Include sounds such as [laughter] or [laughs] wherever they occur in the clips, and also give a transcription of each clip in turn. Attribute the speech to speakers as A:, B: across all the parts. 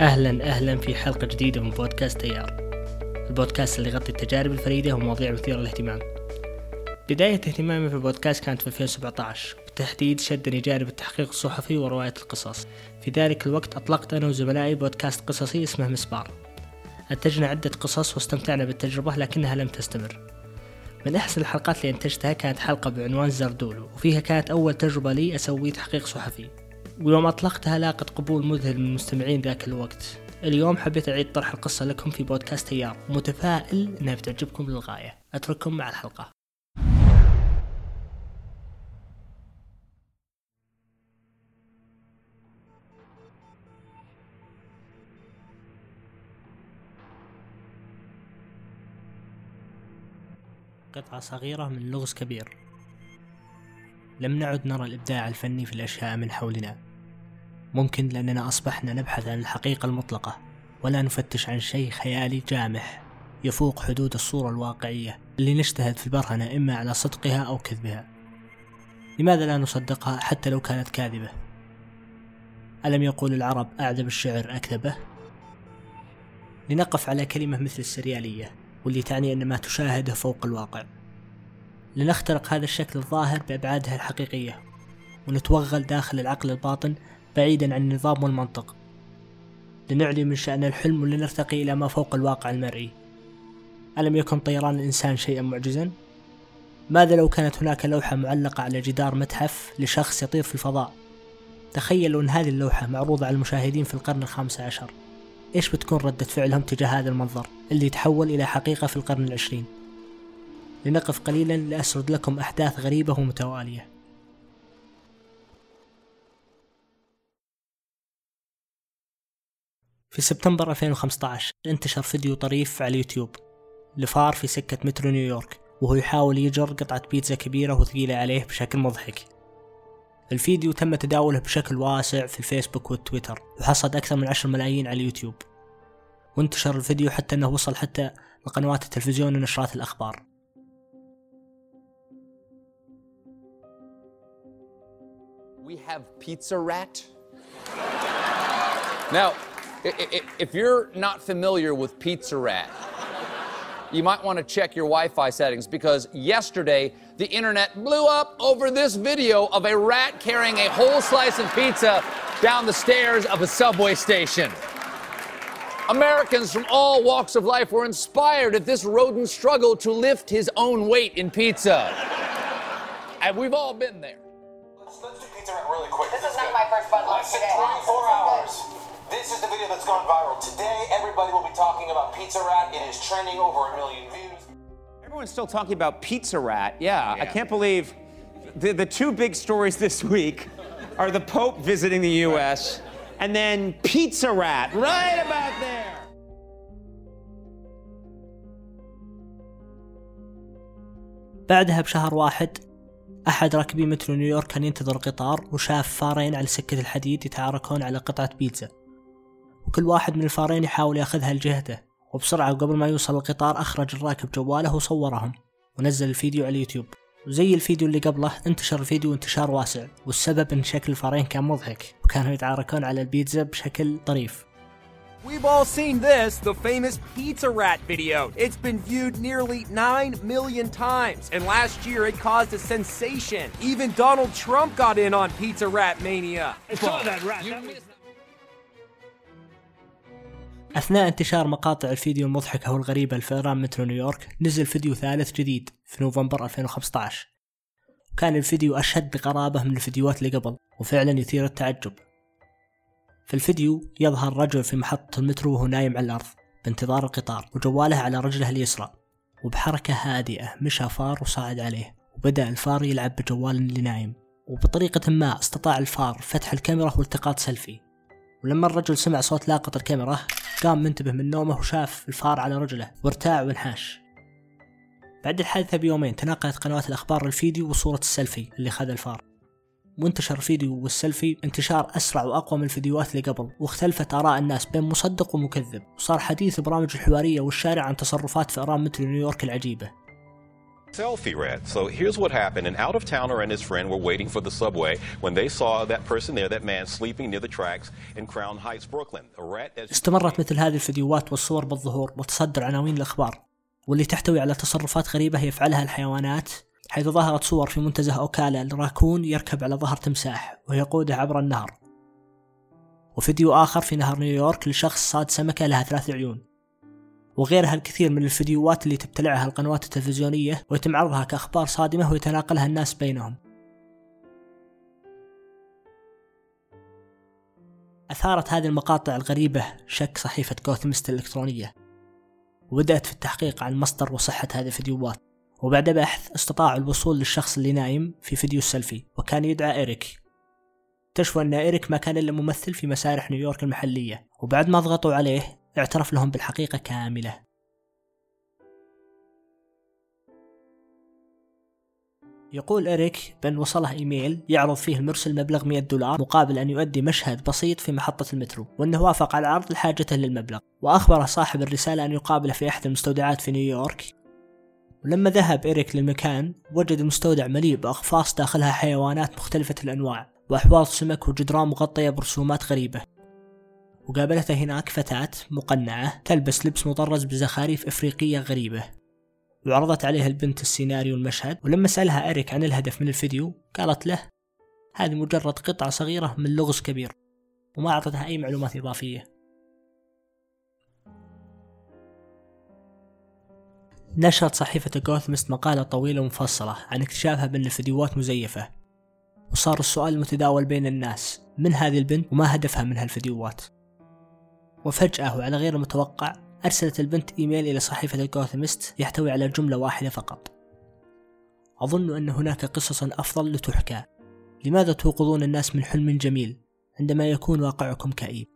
A: أهلا أهلا في حلقة جديدة من بودكاست تيار. البودكاست اللي يغطي التجارب الفريدة ومواضيع مثيرة للاهتمام. بداية اهتمامي في البودكاست كانت في 2017 بالتحديد شدني جانب التحقيق الصحفي ورواية القصص. في ذلك الوقت أطلقت أنا وزملائي بودكاست قصصي اسمه مسبار. أنتجنا عدة قصص واستمتعنا بالتجربة لكنها لم تستمر. من أحسن الحلقات اللي أنتجتها كانت حلقة بعنوان زردولو وفيها كانت أول تجربة لي أسوي تحقيق صحفي. ويوم أطلقتها لاقت قبول مذهل من المستمعين ذاك الوقت. اليوم حبيت أعيد طرح القصة لكم في بودكاست تيار ومتفائل أنها بتعجبكم للغاية. أترككم مع الحلقة. قطعة صغيرة من لغز كبير. لم نعد نرى الإبداع الفني في الأشياء من حولنا. ممكن لأننا أصبحنا نبحث عن الحقيقة المطلقة ولا نفتش عن شيء خيالي جامح يفوق حدود الصورة الواقعية اللي نجتهد في البرهنة إما على صدقها أو كذبها. لماذا لا نصدقها حتى لو كانت كاذبة؟ ألم يقول العرب أعذب الشعر أكذبه؟ لنقف على كلمة مثل السريالية واللي تعني أن ما تشاهده فوق الواقع. لنخترق هذا الشكل الظاهر بأبعادها الحقيقية ونتوغل داخل العقل الباطن بعيدا عن النظام والمنطق لنعلي من شأن الحلم ولنرتقي إلى ما فوق الواقع المرئي ألم يكن طيران الإنسان شيئا معجزا؟ ماذا لو كانت هناك لوحة معلقة على جدار متحف لشخص يطير في الفضاء؟ تخيلوا أن هذه اللوحة معروضة على المشاهدين في القرن الخامس عشر إيش بتكون ردة فعلهم تجاه هذا المنظر اللي يتحول إلى حقيقة في القرن العشرين لنقف قليلا لأسرد لكم أحداث غريبة ومتوالية. في سبتمبر 2015 انتشر فيديو طريف على اليوتيوب لفار في سكة مترو نيويورك وهو يحاول يجر قطعة بيتزا كبيرة وثقيلة عليه بشكل مضحك. الفيديو تم تداوله بشكل واسع في الفيسبوك والتويتر وحصد أكثر من 10 ملايين على اليوتيوب. وانتشر الفيديو حتى أنه وصل حتى لقنوات التلفزيون ونشرات الأخبار.
B: We have Pizza Rat. [laughs] Now, if you're not familiar with Pizza Rat, you might want to check your Wi Fi settings because yesterday the internet blew up over this video of a rat carrying a whole slice of pizza down the stairs of a subway station. Americans from all walks of life were inspired at this rodent struggle to lift his own weight in pizza. And we've all been there
C: Let's, let's do pizza Rat really quick.
D: This is not my first bud lunch
C: Less than
D: today.
C: 24 hours. This is the video that's gone viral. Today, everybody will be talking about Pizza Rat. It is trending over a million views.
E: Everyone's still talking about Pizza Rat. Yeah, I
B: Yeah.
E: can't believe the, the two big stories this week are the Pope visiting the US and then Pizza Rat right about there.
A: بعدها بشهر واحد أحد راكبي مترو نيويورك كان ينتظر قطار وشاف فارين على سكة الحديد يتعاركون على قطعة بيتزا. وكل واحد من الفارين يحاول يأخذها لجهته وبسرعة وقبل ما يوصل القطار أخرج الراكب جواله وصورهم ونزل الفيديو على اليوتيوب. وزي الفيديو اللي قبله انتشر الفيديو انتشار واسع والسبب إن شكل الفارين كان مضحك وكانوا يتعاركون على البيتزا بشكل طريف.
F: We've all seen this, the famous Pizza Rat video. It's been viewed nearly 9 million times, and last year it caused a sensation. Even Donald Trump got in on Pizza Rat mania.
A: أثناء انتشار مقاطع الفيديو المضحكة والغريبة لفئران مترو نيويورك نزل فيديو ثالث جديد في نوفمبر 2015 وكان الفيديو أشد غرابة من الفيديوهات اللي قبل وفعلا يثير التعجب في الفيديو يظهر رجل في محطة المترو وهو نايم على الأرض بانتظار القطار وجواله على رجله اليسرى وبحركة هادئة مشى فار وصعد عليه وبدأ الفار يلعب بجوال اللي نايم وبطريقة ما استطاع الفار فتح الكاميرا والتقاط سيلفي. ولما الرجل سمع صوت لاقط الكاميرا قام منتبه من نومه وشاف الفار على رجله وارتاع وانحاش. بعد الحادثة بيومين تناقلت قنوات الأخبار الفيديو وصورة السيلفي اللي خذ الفار. وانتشر الفيديو والسيلفي انتشار أسرع وأقوى من الفيديوهات اللي قبل واختلفت آراء الناس بين مصدق ومكذب وصار حديث برامج الحوارية والشارع عن تصرفات فئران مترو نيويورك العجيبة
D: Selfie rat. So here's what happened. An out of towner and his friend were waiting for the subway when they saw that person there, that man sleeping near the tracks in Crown Heights, Brooklyn. A rat, as
A: استمرت مثل هذه الفيديوهات والصور بالظهور وتصدر عناوين الأخبار واللي تحتوي على تصرفات غريبة يفعلها الحيوانات حيث ظهرت صور في منتزه أوكالا لراكون يركب على ظهر تمساح ويقوده عبر النهر. وفيديو آخر في نهر نيويورك لشخص صاد سمكة لها ثلاث عيون. وغيرها الكثير من الفيديوهات اللي تبتلعها القنوات التلفزيونية ويتم عرضها كأخبار صادمة ويتناقلها الناس بينهم. أثارت هذه المقاطع الغريبة شك صحيفة جوثمست الإلكترونية وبدأت في التحقيق عن مصدر وصحة هذه الفيديوهات. وبعد بحث استطاعوا الوصول للشخص اللي نايم في فيديو السيلفي وكان يدعى إيريك. اكتشفوا أن إيريك ما كان إلا ممثل في مسارح نيويورك المحلية وبعد ما ضغطوا عليه اعترف لهم بالحقيقة كاملة. يقول إريك بأن وصله إيميل يعرض فيه المرسل مبلغ 100 دولار مقابل أن يؤدي مشهد بسيط في محطة المترو وأنه وافق على العرض لحاجته للمبلغ. وأخبر صاحب الرسالة أن يقابله في أحد المستودعات في نيويورك ولما ذهب إريك للمكان وجد المستودع مليء بأقفاص داخلها حيوانات مختلفة الأنواع وأحواض سمك وجدران مغطية برسومات غريبة. وقابلته هناك فتاة مقنعة تلبس لبس مطرز بزخاريف إفريقية غريبة. وعرضت عليه البنت السيناريو المشهد ولما سألها إريك عن الهدف من الفيديو قالت له هذه مجرد قطعة صغيرة من لغز كبير. وما أعطتها أي معلومات إضافية. نشرت صحيفة جوثمست مقالة طويلة ومفصلة عن اكتشافها بأن الفيديوهات مزيفة. وصار السؤال المتداول بين الناس من هذه البنت وما هدفها من هالفيديوهات؟ وفجأة وعلى غير المتوقع أرسلت البنت إيميل إلى صحيفة الجوثمست يحتوي على جملة واحدة فقط. أظن أن هناك قصصا أفضل لتحكى. لماذا توقظون الناس من حلم جميل عندما يكون واقعكم كئيب؟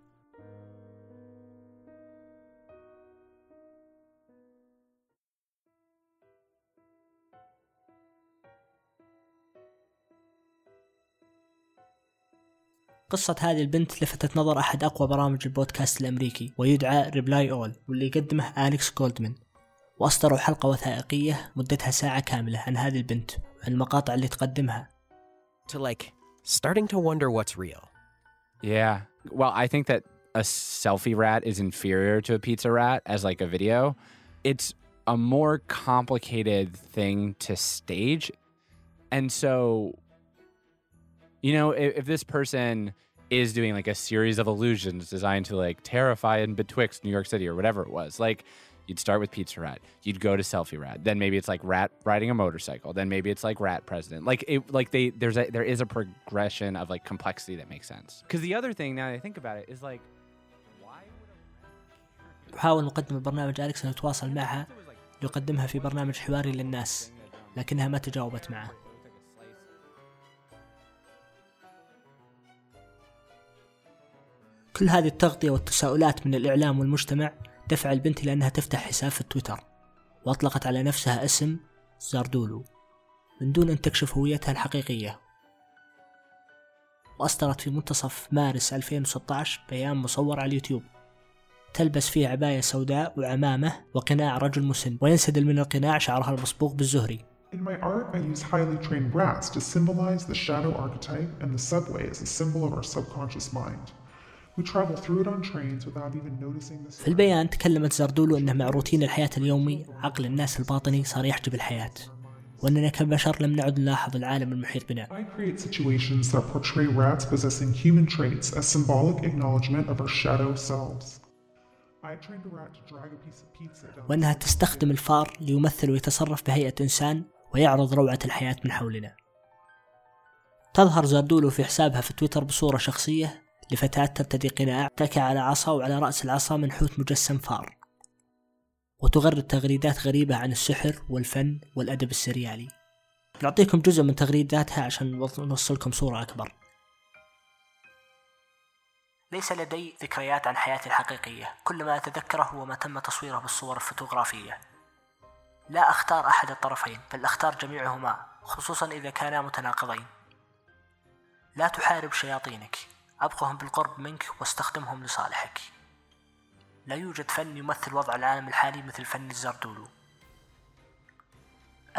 A: قصة هذه البنت لفتت نظر أحد أقوى برامج البودكاست الأمريكي ويدعى Reply All واللي يقدمه أليكس جولدمان وأصدروا حلقة وثائقية مدتها ساعة كاملة عن هذه البنت وعن المقاطع اللي تقدمها
G: to like starting to wonder what's real.
H: Yeah. Well, I think that a selfie rat is inferior to a pizza rat as like a video. It's a more complicated thing to stage. And so, you know, if, if this person is doing like a series of illusions designed to like terrify and betwixt New York City or whatever it was, like you'd start with pizza rat, you'd go to selfie rat, then maybe it's like rat riding a motorcycle, then maybe it's like rat president. Like it, like they there's a there is a progression of like complexity that makes sense. Because the other thing now that I think about it is like, why would a
A: وحاول مقدم برنامج أليكس أن يتواصل معها ليقدمها في برنامج حواري للناس لكنها ما تجاوبت معه كل هذه التغطية والتساؤلات من الإعلام والمجتمع دفع البنت إلى أنها تفتح حساب في تويتر وأطلقت على نفسها اسم زاردولو من دون أن تكشف هويتها الحقيقية. وأصدرت في منتصف مارس 2016 بيان مصور على اليوتيوب. تلبس فيه عباية سوداء وعمامة وقناع رجل مسن وينسدل من القناع شعرها المصبوغ بالزهري.
I: In my art, I use highly trained rats to symbolize the shadow archetype and the subway as a symbol of our subconscious mind.
A: في البيان تكلمت زاردولو أنه مع روتين الحياة اليومي عقل الناس الباطني صار يحجب الحياة وأننا كبشر لم نعد نلاحظ العالم المحيط بنا. وأنها تستخدم الفار ليمثل ويتصرف بهيئة إنسان ويعرض روعة الحياة من حولنا. تظهر زاردولو في حسابها في تويتر بصورة شخصية لفتاة ترتدي قناع تكع على عصا وعلى رأس العصا منحوت مجسم فار. وتغرد تغريدات غريبة عن السحر والفن والأدب السريالي. نعطيكم جزء من تغريداتها عشان نوصلكم صورة أكبر. ليس لدي ذكريات عن حياتي الحقيقية. كل ما أتذكره هو ما تم تصويره بالصور الفوتوغرافية. لا أختار أحد الطرفين بل أختار جميعهما خصوصا إذا كانا متناقضين. لا تحارب شياطينك. أبقهم بالقرب منك وأستخدمهم لصالحك. لا يوجد فن يمثل وضع العالم الحالي مثل فن الزردولو.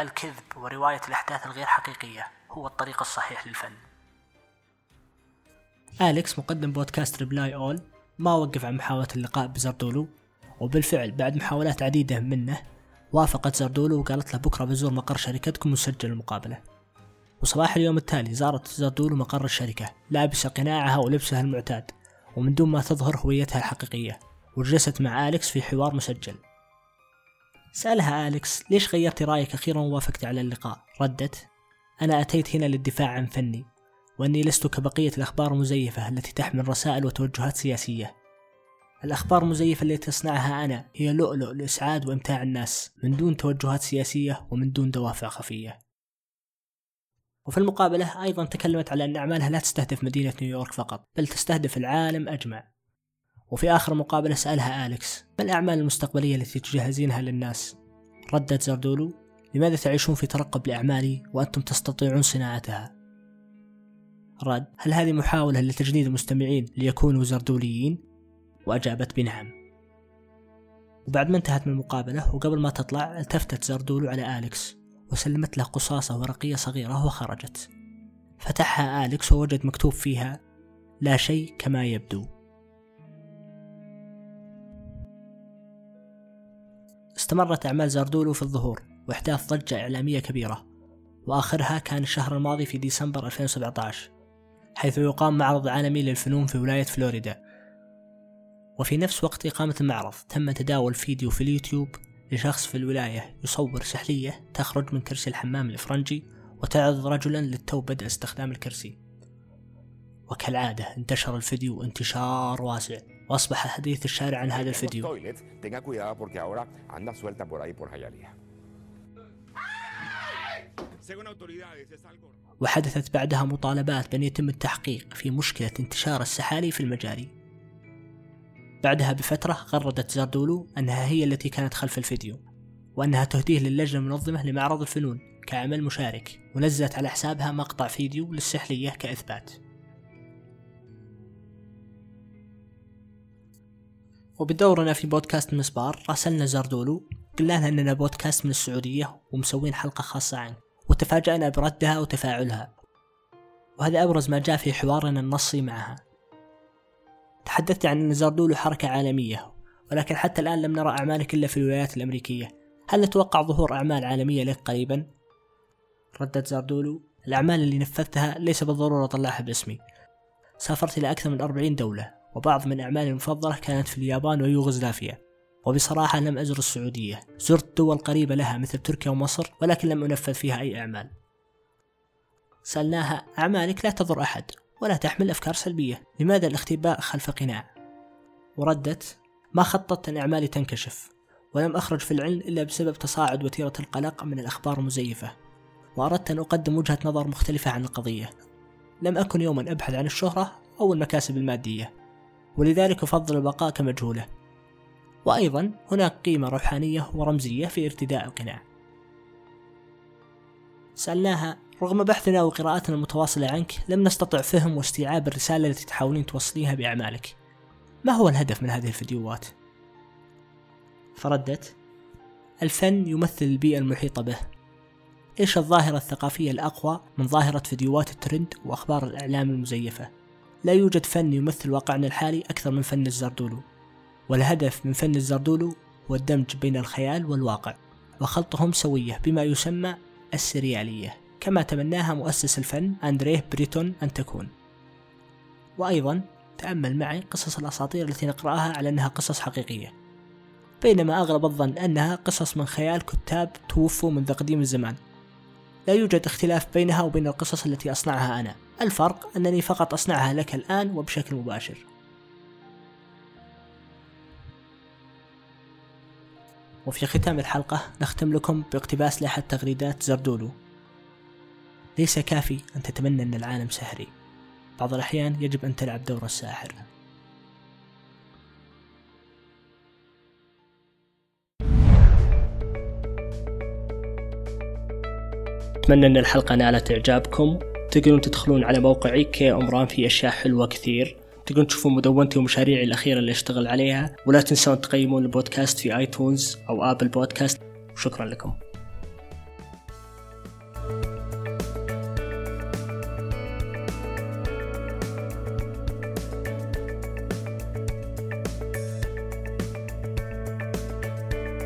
A: الكذب ورواية الأحداث الغير حقيقية هو الطريق الصحيح للفن. أليكس مقدم بودكاست Reply All ما وقف عن محاولة اللقاء بزردولو وبالفعل بعد محاولات عديدة منه وافقت زردولو وقالت له بكرة بزور مقر شركتكم وسجل المقابلة. وصباح اليوم التالي زارت زردولو مقر الشركة لابسة قناعها ولبسها المعتاد ومن دون ما تظهر هويتها الحقيقية وجلست مع أليكس في حوار مسجل. سألها أليكس ليش غيرت رأيك أخيرا ووافقت على اللقاء؟ ردت أنا أتيت هنا للدفاع عن فني وأني لست كبقية الأخبار المزيفة التي تحمل رسائل وتوجهات سياسية. الأخبار المزيفة التي تصنعها أنا هي لؤلؤ لإسعاد وإمتاع الناس من دون توجهات سياسية ومن دون دوافع خفية. وفي المقابلة أيضا تكلمت على أن أعمالها لا تستهدف مدينة نيويورك فقط بل تستهدف العالم أجمع وفي آخر مقابلة سألها أليكس ما الأعمال المستقبلية التي تجهزينها للناس؟ ردت زردولو لماذا تعيشون في ترقب لأعمالي وأنتم تستطيعون صناعتها؟ رد هل هذه محاولة لتجنيد المستمعين ليكونوا زردوليين؟ وأجابت بنعم وبعد ما انتهت من المقابلة وقبل ما تطلع التفتت زردولو على أليكس وسلمت له قصاصة ورقية صغيرة وخرجت. فتحها أليكس ووجد مكتوب فيها لا شيء كما يبدو استمرت أعمال زاردولو في الظهور وإحداث ضجة إعلامية كبيرة. وآخرها كان الشهر الماضي في ديسمبر 2017 حيث يقام معرض عالمي للفنون في ولاية فلوريدا. وفي نفس وقت إقامة المعرض تم تداول فيديو في اليوتيوب لشخص في الولاية يصور سحلية تخرج من كرسي الحمام الإفرنجي وتعرض رجلا للتو بدء استخدام الكرسي. وكالعادة انتشر الفيديو انتشار واسع وأصبح حديث الشارع عن هذا الفيديو. وحدثت بعدها مطالبات بأن يتم التحقيق في مشكلة انتشار السحالي في المجاري. بعدها بفترة غردت زاردولو أنها هي التي كانت خلف الفيديو وأنها تهديه للجنة المنظمة لمعرض الفنون كعمل مشارك ونزلت على حسابها مقطع فيديو للسحلية كإثبات. وبدورنا في بودكاست مسبار راسلنا زاردولو قلنا لها أننا بودكاست من السعودية ومسوين حلقة خاصة عنك وتفاجأنا بردها وتفاعلها. وهذا أبرز ما جاء في حوارنا النصي معها. تحدثت عن أن زاردولو حركة عالمية ولكن حتى الآن لم نرى أعمالك إلا في الولايات الأمريكية. هل نتوقع ظهور أعمال عالمية لك قريبا؟ ردت زاردولو الأعمال اللي نفذتها ليس بالضرورة طلعها باسمي. سافرت إلى أكثر من أربعين دولة وبعض من أعمالي المفضلة كانت في اليابان ويوغوسلافيا. وبصراحة لم أزر السعودية. زرت دول قريبة لها مثل تركيا ومصر ولكن لم أنفذ فيها أي أعمال. سألناها أعمالك لا تضر أحد. ولا تحمل أفكار سلبية. لماذا الاختباء خلف قناع؟ وردت ما خططت أن أعمالي تنكشف ولم أخرج في العلم إلا بسبب تصاعد وتيرة القلق من الأخبار المزيفة وأردت أن أقدم وجهة نظر مختلفة عن القضية. لم أكن يوما أبحث عن الشهرة أو المكاسب المادية ولذلك أفضل البقاء كمجهولة. وأيضا هناك قيمة روحانية ورمزية في ارتداء القناع. سألناها رغم بحثنا وقراءتنا المتواصلة عنك لم نستطع فهم واستيعاب الرسالة التي تحاولين توصليها بأعمالك. ما هو الهدف من هذه الفيديوهات؟ فردت الفن يمثل البيئة المحيطة به. إيش الظاهرة الثقافية الأقوى من ظاهرة فيديوهات الترند وأخبار الإعلام المزيفة؟ لا يوجد فن يمثل واقعنا الحالي أكثر من فن الزردولو. والهدف من فن الزردولو هو الدمج بين الخيال والواقع وخلطهم سوية بما يسمى السريالية. كما تمناها مؤسس الفن أندريه بريتون أن تكون. وأيضا تأمل معي قصص الأساطير التي نقرأها على أنها قصص حقيقية. بينما أغلب الظن أنها قصص من خيال كتاب توفوا منذ قديم الزمان. لا يوجد اختلاف بينها وبين القصص التي أصنعها أنا. الفرق أنني فقط أصنعها لك الآن وبشكل مباشر. وفي ختام الحلقة نختم لكم باقتباس لأحد تغريدات زردولو. ليس كافي أن تتمنى أن العالم سحري بعض الأحيان يجب أن تلعب دور الساحر. أتمنى أن الحلقة نالت إعجابكم. تقدرون تدخلون على موقعي كي أمران في أشياء حلوة كثير. تقدرون تشوفون مدونتي ومشاريعي الأخيرة اللي أشتغل عليها. ولا تنسون تقيمون البودكاست في iTunes أو Apple Podcast. شكرا لكم.